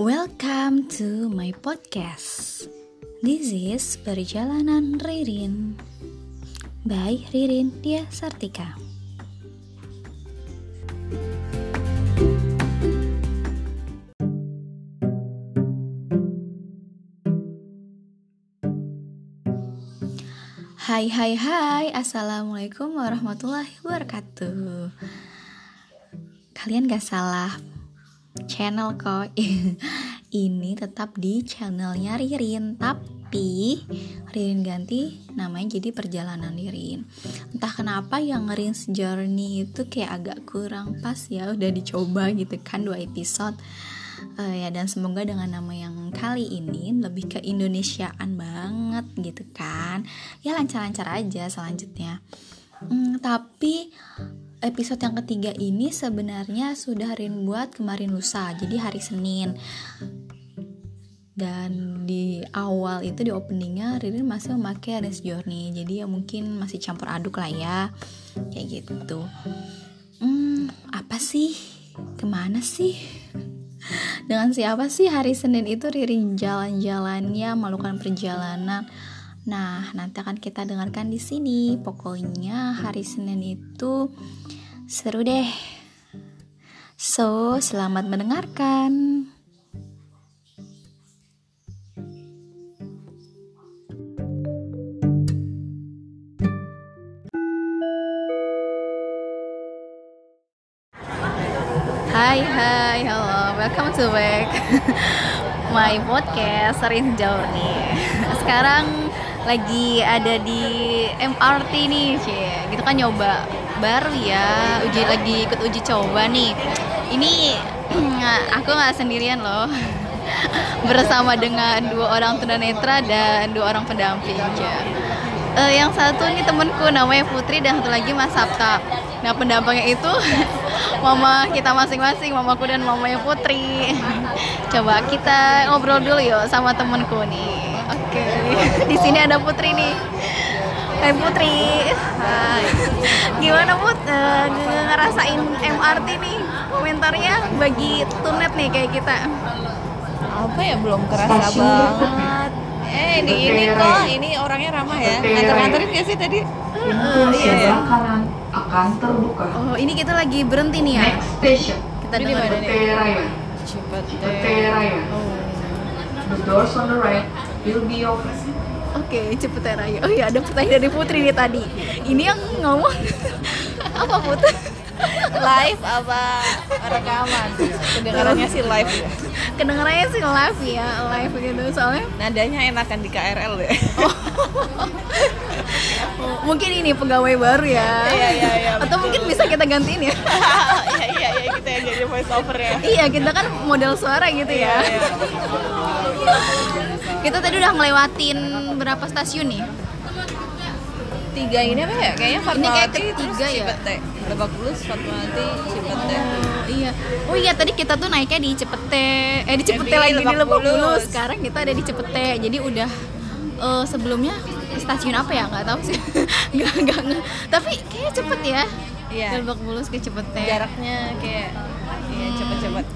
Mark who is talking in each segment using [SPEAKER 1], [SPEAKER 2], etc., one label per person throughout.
[SPEAKER 1] Welcome to my podcast. This is Perjalanan Ririn. By Ririn. Dia Sartika. Hai hai hai. Assalamualaikum warahmatullahi wabarakatuh. Kalian gak salah channel kok Ini tetap di channelnya Ririn. Tapi Ririn ganti namanya jadi perjalanan Ririn. Entah kenapa yang Ririn's Journey itu kayak agak kurang pas ya Udah dicoba gitu kan dua episode. Uh, ya dan semoga dengan nama yang kali ini lebih ke Indonesiaan banget gitu kan. Ya lancar-lancar aja selanjutnya. Hmm, tapi episode yang ketiga ini sebenarnya sudah Rin buat kemarin lusa jadi hari Senin. Dan di awal itu di openingnya Ririn masih memakai Rin's Journey jadi ya mungkin masih campur aduk lah ya kayak gitu. Hmm apa sih? Ke mana sih? Dengan siapa sih hari Senin itu Ririn jalan-jalannya melakukan perjalanan Nah, nanti akan kita dengarkan di sini. Pokoknya hari Senin itu seru deh. So, selamat mendengarkan. Hai hai halo welcome to back my podcast Serin Journey Sekarang lagi ada di MRT nih cie gitu kan nyoba baru ya uji lagi ikut uji coba nih ini aku nggak sendirian loh bersama dengan dua orang tunanetra dan dua orang pendamping ya. Uh, yang satu ini temenku namanya Putri dan satu lagi Mas Sabta. Nah pendampingnya itu mama kita masing-masing, mamaku dan mamanya Putri. Coba kita ngobrol dulu yuk sama temenku nih. Di sini ada Putri nih. Hai Putri. Hai. Gimana Put uh, ngerasain MRT nih? Komentarnya bagi tunet nih kayak kita.
[SPEAKER 2] Apa ya belum kerasa banget. Eh ini ini kok ini orangnya ramah ya. Nganter-nganterin gak sih tadi?
[SPEAKER 1] Uh, iya ya. kanan akan terbuka. Oh, ini kita lagi berhenti nih ya. Next station. Kita di mana nih? Raya. Oh. The doors on the right will be open. Oke, okay, Cipete Raya. Oh iya, ada pertanyaan dari Putri nih tadi. Ini yang ngomong apa Putri?
[SPEAKER 2] live apa rekaman? Kedengarannya sih live ya.
[SPEAKER 1] Kedengarannya sih live ya, live gitu soalnya.
[SPEAKER 2] Nadanya enakan di KRL ya.
[SPEAKER 1] Oh. oh, mungkin ini pegawai baru ya.
[SPEAKER 2] Iya iya iya.
[SPEAKER 1] Atau betul. mungkin bisa kita gantiin ya.
[SPEAKER 2] Iya iya iya kita yang jadi voice over ya.
[SPEAKER 1] Iya, kita kan model suara gitu ya. Iya, iya. Kita tadi udah ngelewatin berapa stasiun nih?
[SPEAKER 2] tiga ini apa ya? Kayaknya Fatmawati
[SPEAKER 1] ini kayak ketiga ya?
[SPEAKER 2] Cipete. Lebak Bulus Fatmawati Cipete.
[SPEAKER 1] Oh, iya. Oh iya tadi kita tuh naiknya di Cipete. Eh di Cipete lagi di Lebak Bulus. Sekarang kita ada di Cipete. Jadi udah uh, sebelumnya stasiun apa ya? Nggak tahu sih. Nggak nggak tapi kayak cepet ya.
[SPEAKER 2] Iya.
[SPEAKER 1] Lebak Bulus ke Cipete.
[SPEAKER 2] Jaraknya kayak ya, cepet-cepet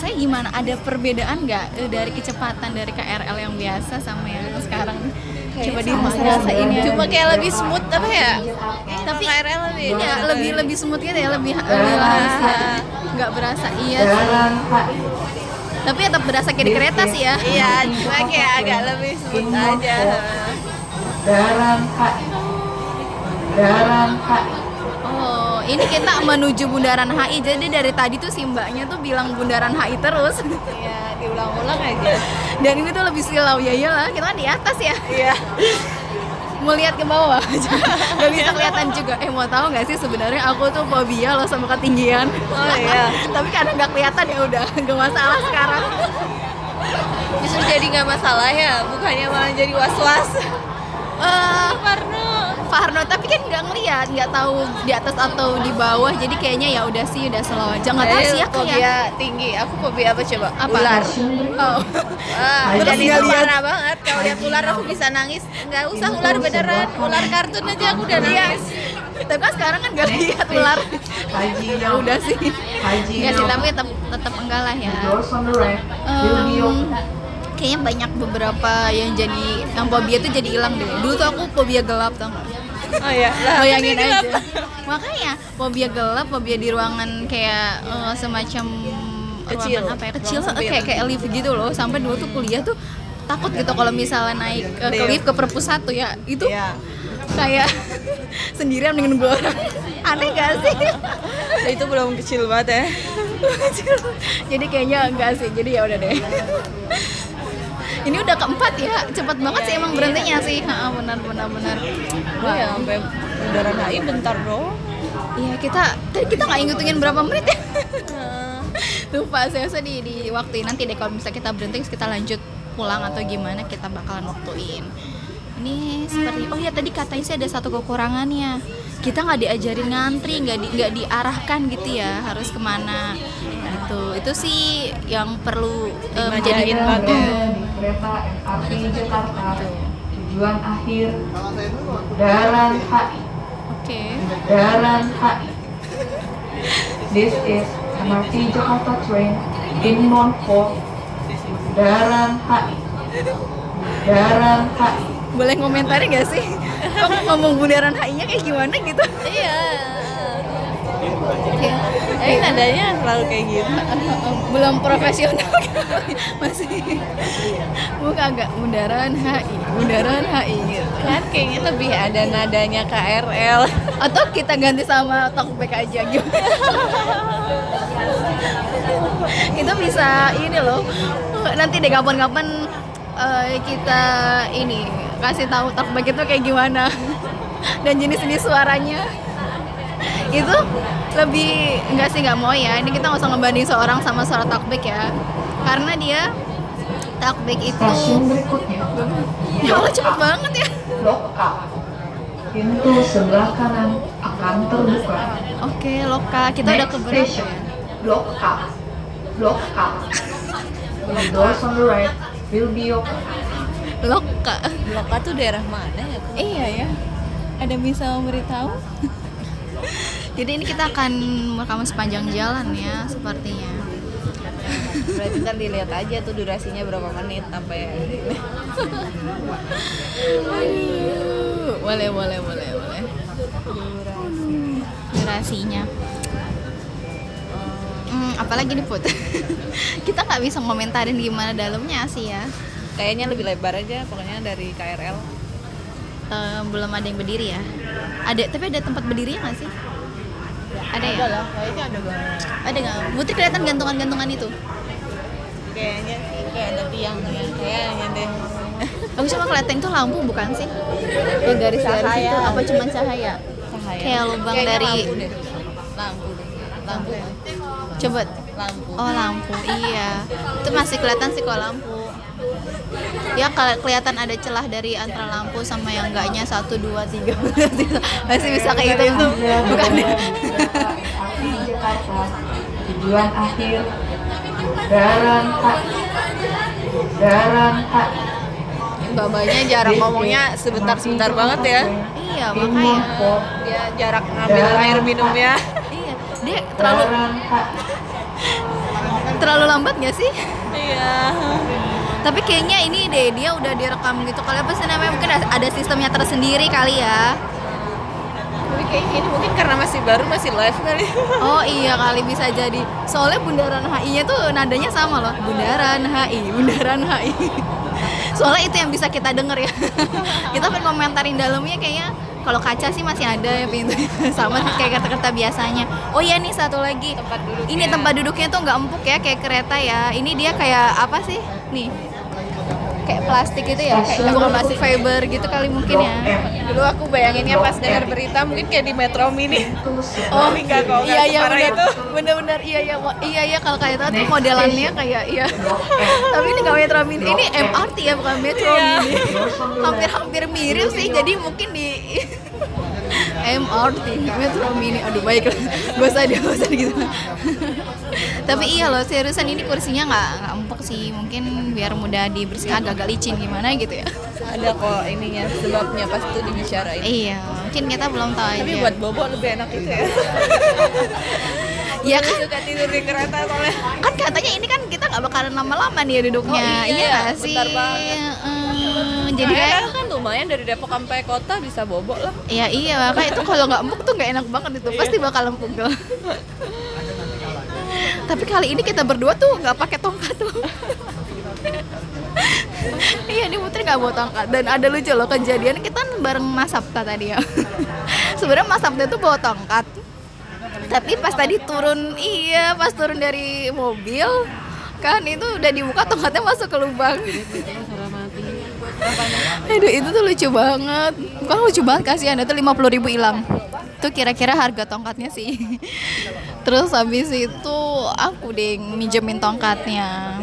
[SPEAKER 1] rasanya gimana? Ada perbedaan nggak uh, dari kecepatan dari KRL yang biasa sama yang sekarang?
[SPEAKER 2] Coba di rasain ya.
[SPEAKER 1] Cuma kayak lebih smooth apa ya?
[SPEAKER 2] Eh, tapi KRL lebih
[SPEAKER 1] ya lebih lebih smooth gitu ya lebih lebih nggak berasa iya sih. Tapi tetap berasa kayak di kereta sih ya.
[SPEAKER 2] Iya cuma kayak agak lebih smooth aja.
[SPEAKER 1] Darang Kak. Darang Kak. Oh, ini kita menuju Bundaran HI. Jadi dari tadi tuh si mbaknya tuh bilang Bundaran HI terus.
[SPEAKER 2] Iya, diulang-ulang aja.
[SPEAKER 1] Dan ini tuh lebih silau ya iyalah, kita kan di atas ya.
[SPEAKER 2] Iya.
[SPEAKER 1] Melihat ke bawah, nggak bisa kelihatan juga. Eh mau tahu nggak sih sebenarnya aku tuh fobia loh sama ketinggian.
[SPEAKER 2] Oh iya.
[SPEAKER 1] Tapi kadang nggak kelihatan ya udah, nggak masalah sekarang.
[SPEAKER 2] Justru jadi nggak masalah ya, bukannya malah jadi was-was.
[SPEAKER 1] Uh, Farno Farno tapi kan nggak ngeliat nggak tahu di atas atau di bawah jadi kayaknya ya udah sih udah slow aja. Nggak tahu sih ya.
[SPEAKER 2] kayak tinggi aku fobia apa coba?
[SPEAKER 1] Apa?
[SPEAKER 2] ular.
[SPEAKER 1] Oh.
[SPEAKER 2] Ah, dan itu parah banget. Kalau lihat ular aku bisa nangis. Nggak usah ular beneran ular kartun aja aku udah nangis.
[SPEAKER 1] Tapi kan sekarang kan gak lihat ular.
[SPEAKER 3] Haji
[SPEAKER 1] ya udah sih.
[SPEAKER 3] Haji
[SPEAKER 1] ya sih tapi tetap tetap enggak lah ya.
[SPEAKER 3] Open.
[SPEAKER 1] kayaknya banyak beberapa yang jadi yang fobia tuh jadi hilang deh. Dulu tuh aku fobia gelap tau gak
[SPEAKER 2] oh ya
[SPEAKER 1] bayangin aja. makanya fobia gelap fobia di ruangan kayak eh, semacam
[SPEAKER 2] Kecil.
[SPEAKER 1] ruangan apa ya? Kecil kayak kayak lift gitu loh. Sampai dulu tuh kuliah tuh takut gitu kalau misalnya naik eh, ke
[SPEAKER 2] Lift.
[SPEAKER 1] lift ke perpus satu ya. Itu
[SPEAKER 2] Iya.
[SPEAKER 1] kayak sendirian dengan nunggu orang. Aneh gak sih?
[SPEAKER 2] Nah, itu belum kecil banget ya.
[SPEAKER 1] Jadi kayaknya enggak sih. Jadi ya udah deh ini udah keempat ya cepet banget sih emang berhentinya sih. Ha, benar benar benar.
[SPEAKER 2] Wah, ya sampai bundaran HI bentar doang.
[SPEAKER 1] iya kita tadi kita nggak ngitungin berapa menit ya. Lupa saya di, di waktuin nanti deh kalau misalnya kita berhenti kita lanjut pulang atau gimana kita bakalan waktuin. Ini seperti oh ya tadi katanya sih ada satu kekurangannya kita nggak diajarin ngantri nggak di, nggak diarahkan gitu ya harus ke mana gitu. Itu sih yang perlu eh, menjadi
[SPEAKER 2] banget. ya.
[SPEAKER 3] di kereta MRT Jakarta. Tujuan akhir. Bundaran HI
[SPEAKER 1] oke.
[SPEAKER 3] Bundaran HI This is MRT Jakarta train in mode 4 Bundaran HI Bundaran HI
[SPEAKER 1] boleh ngomentarin gak sih? Kok ngomong bundaran HI-nya kayak gimana gitu?
[SPEAKER 2] Iya. Eh, nadanya selalu kayak gitu.
[SPEAKER 1] belum profesional. Masih. Muka agak bundaran HI bundaran HI gitu.
[SPEAKER 2] Kan kayaknya lebih ada nadanya KRL.
[SPEAKER 1] atau kita ganti sama talkback aja gitu itu bisa ini loh. Nanti deh kapan-kapan eh, kita ini kasih tahu talkback itu kayak gimana. Dan jenis-jenis suaranya itu lebih enggak sih nggak mau ya ini kita nggak usah ngebanding seorang sama suara talkback ya karena dia talkback itu ya Allah cepet banget ya
[SPEAKER 3] Blok A Pintu sebelah kanan akan terbuka
[SPEAKER 1] oke loka kita udah
[SPEAKER 3] Next
[SPEAKER 1] keberapa
[SPEAKER 3] station,
[SPEAKER 1] ya
[SPEAKER 3] Blok A. Blok A. The doors on the right will be open.
[SPEAKER 1] loka
[SPEAKER 2] Loka tuh daerah mana ya?
[SPEAKER 1] Iya ya. Ada bisa memberitahu? Jadi ini kita akan merekam sepanjang jalan ya sepertinya.
[SPEAKER 2] Berarti ntar dilihat aja tuh durasinya berapa menit sampai
[SPEAKER 1] Aduh, boleh boleh boleh boleh. Durasinya. Hmm, apalagi nih Put? kita nggak bisa ngomentarin gimana dalamnya sih ya.
[SPEAKER 2] kayaknya lebih lebar aja pokoknya dari KRL.
[SPEAKER 1] Belum ada yang berdiri ya. Ada, tapi ada tempat berdiri nggak sih? Ada ya?
[SPEAKER 2] lah, kayaknya ada banget.
[SPEAKER 1] Ada nggak? Putri kelihatan gantungan-gantungan itu.
[SPEAKER 2] Kayaknya sih kayak ada tiang ya. Kayaknya deh.
[SPEAKER 1] Aku cuma kelihatan itu lampu bukan sih? Yang garis-garis
[SPEAKER 2] Cahaya.
[SPEAKER 1] itu apa cuma cahaya?
[SPEAKER 2] Cahaya.
[SPEAKER 1] Kayak lubang
[SPEAKER 2] Kayaknya
[SPEAKER 1] dari-
[SPEAKER 2] lampu deh. Lampu deh. Lampu.
[SPEAKER 1] Coba.
[SPEAKER 2] Lampu.
[SPEAKER 1] Oh lampu, iya. Itu masih kelihatan sih kalau lampu. Ya kalau kelihatan ada celah dari antara lampu sama yang enggaknya satu dua tiga masih bisa kayak gitu itu bukan ya?
[SPEAKER 3] MRT Jakarta. Tujuan akhir Bundaran HI. Bundaran HI.
[SPEAKER 2] Babanya jarak ngomongnya sebentar-sebentar banget ya.
[SPEAKER 1] Iya makanya.
[SPEAKER 3] mode 4
[SPEAKER 2] Dia jarak ngambil air minumnya.
[SPEAKER 1] Iya, dia terlalu terlalu lambat nggak sih?
[SPEAKER 2] Iya.
[SPEAKER 1] Tapi kayaknya ini deh dia udah direkam gitu. Kali apa sih namanya? Mungkin ada- sistemnya tersendiri kali ya.
[SPEAKER 2] Tapi kayak ini mungkin karena masih baru masih live kali.
[SPEAKER 1] Oh iya kali bisa jadi. Soalnya bundaran HI-nya tuh nadanya sama loh. Bundaran HI, bundaran HI. Soalnya itu yang bisa kita denger ya. kita pengen komentarin dalamnya kayaknya kalau kaca sih masih ada ya pintu sama sih kayak kata-kata biasanya. Oh iya nih satu lagi.
[SPEAKER 2] Tempat duduknya.
[SPEAKER 1] Ini tempat duduknya tuh nggak empuk ya kayak kereta ya. Ini dia kayak apa sih? Nih. Kayak plastik gitu ya, kayak bukan plastik fiber gitu kali mungkin ya.
[SPEAKER 2] Dulu aku bayanginnya pas dengar berita mungkin kayak di Metro Mini.
[SPEAKER 1] Oh
[SPEAKER 3] sebelah
[SPEAKER 2] enggak kok,
[SPEAKER 1] iya iya benar
[SPEAKER 2] itu.
[SPEAKER 1] benar-benar iya iya iya iya kalau kayak itu modelannya kayak iya tapi ini nggak metro mini ini MRT ya bukan metro
[SPEAKER 2] Iya.
[SPEAKER 1] mini hampir-hampir mirip sih jadi mungkin di MRT metro mini. Aduh baik lah. Gak usah deh gak usah gitu. Tapi iya loh seriusan ini kursinya nggak nggak empuk sih. Mungkin biar mudah dibersihkan agak-agak licin gimana gitu ya.
[SPEAKER 2] Ada kok ininya sebabnya pas itu dibicarain.
[SPEAKER 1] iya mungkin kita belum tahu
[SPEAKER 2] Tapi
[SPEAKER 1] aja.
[SPEAKER 2] buat bobo lebih enak itu ya.
[SPEAKER 1] ya kan?
[SPEAKER 2] Suka tidur di kereta soalnya.
[SPEAKER 1] kan katanya ini kan kita nggak bakalan lama-lama nih duduknya.
[SPEAKER 2] Oh, iya,
[SPEAKER 1] nggak sih?
[SPEAKER 2] bentar banget.
[SPEAKER 1] Jadi kayak
[SPEAKER 2] kan lumayan dari Depok sampai kota bisa bobo lah.
[SPEAKER 1] ya iya makanya itu kalau nggak empuk tuh nggak enak banget itu. Pasti bakal empuk tuh tapi kali ini kita berdua tuh nggak pakai tongkat tuh iya ini Putri nggak bawa tongkat. Dan ada lucu loh kejadian kita bareng Mas Sabta tadi ya. Sebenarnya Mas Sabta tuh bawa tongkat. Tapi pas tadi turun iya pas turun dari mobil kan itu udah dibuka tongkatnya masuk ke lubang Aduh itu tuh lucu banget. Bukan lucu banget kasihan itu 50 ribu hilang. Itu kira-kira harga tongkatnya sih. Terus habis itu aku deh minjemin tongkatnya.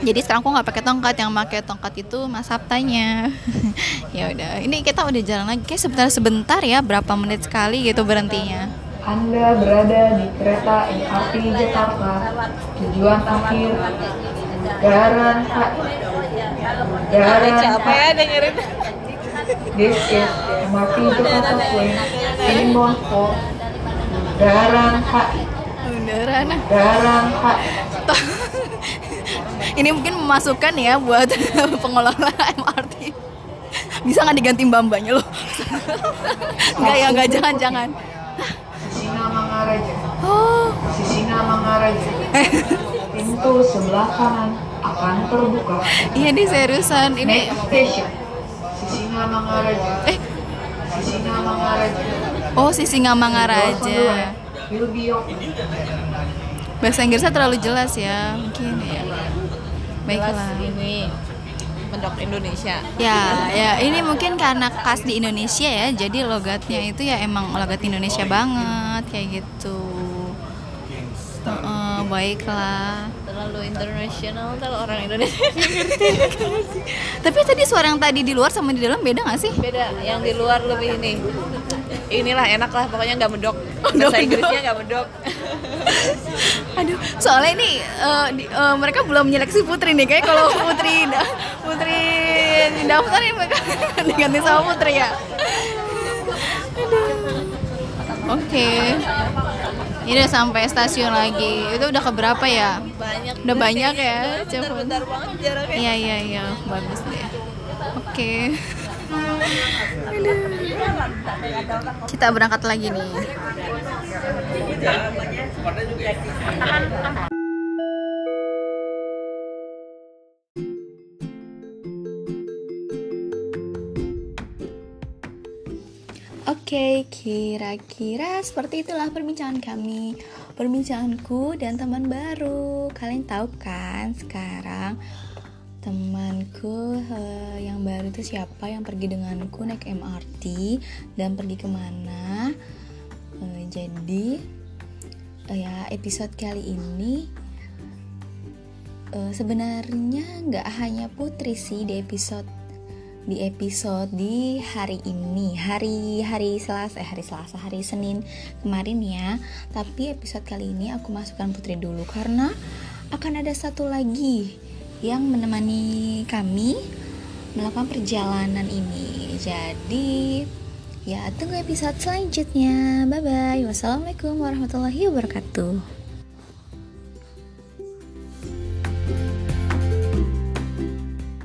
[SPEAKER 1] Jadi sekarang aku nggak pakai tongkat. Yang pakai tongkat itu mas Sabtanya. Ya udah ini kita udah jalan lagi. Kayak sebentar sebentar ya. Berapa menit sekali gitu berhentinya.
[SPEAKER 3] Anda berada di kereta MRT Jakarta. Tujuan akhir. Garan HI. Garan
[SPEAKER 2] Siapa ya dengerin?
[SPEAKER 3] This is MRT Jakarta Train inbound for Garan HI.
[SPEAKER 1] beneran
[SPEAKER 3] Garan HI.
[SPEAKER 1] ini mungkin memasukkan ya buat pengelola MRT bisa nggak diganti mbak-mbaknya loh nggak ya nggak jangan jangan
[SPEAKER 3] Sisina Mangaraja.
[SPEAKER 1] oh
[SPEAKER 3] Sisina Mangaraja. Pintu sebelah kanan.
[SPEAKER 1] Iya nih seriusan ini eh. Oh si Singamangaraja
[SPEAKER 3] Doors on the right will be open.
[SPEAKER 1] bahasa Inggrisnya terlalu jelas ya mungkin ya. Baiklah.
[SPEAKER 2] Ini mendok Indonesia.
[SPEAKER 1] ya ya ini mungkin karena khas di Indonesia ya jadi logatnya itu ya emang logat Indonesia banget kayak gitu. Heeh, baiklah
[SPEAKER 2] Terlalu internasional kalau orang Indonesia.
[SPEAKER 1] tapi tadi suara yang tadi di luar sama di dalam beda gak sih
[SPEAKER 2] Beda, yang di luar lebih ini. Inilah enak lah, pokoknya nggak medok. Bahasa. Inggrisnya nggak medok.
[SPEAKER 1] aduh soalnya ini eh, di- eh, mereka belum menyeleksi Putri nih kayak kalau Putri da- Putri daftar ini mereka diganti sama Putri ya Aduh. oke ini udah sampai stasiun lagi. Itu udah keberapa ya?
[SPEAKER 2] Banyak.
[SPEAKER 1] Udah banyak ya.
[SPEAKER 2] Bentar-bentar banget jaraknya.
[SPEAKER 1] iya iya iya. Bagus deh. Oke. Kita berangkat lagi nih Oke, kira-kira seperti itulah perbincangan kami. Perbincanganku dan teman baru. Kalian tahu kan sekarang Temanku eh, yang baru itu siapa? Yang pergi denganku naik MRT Dan pergi ke mana Eh, Jadi eh, ya episode kali ini eh, Sebenarnya nggak hanya Putri sih di episode di episode di hari ini. Hari hari Selasa eh hari Selasa hari Senin kemarin ya. Tapi episode kali ini aku masukkan Putri dulu karena akan ada satu lagi yang menemani kami melakukan perjalanan ini. Jadi ya tunggu episode selanjutnya. Bye bye wassalamualaikum warahmatullahi wabarakatuh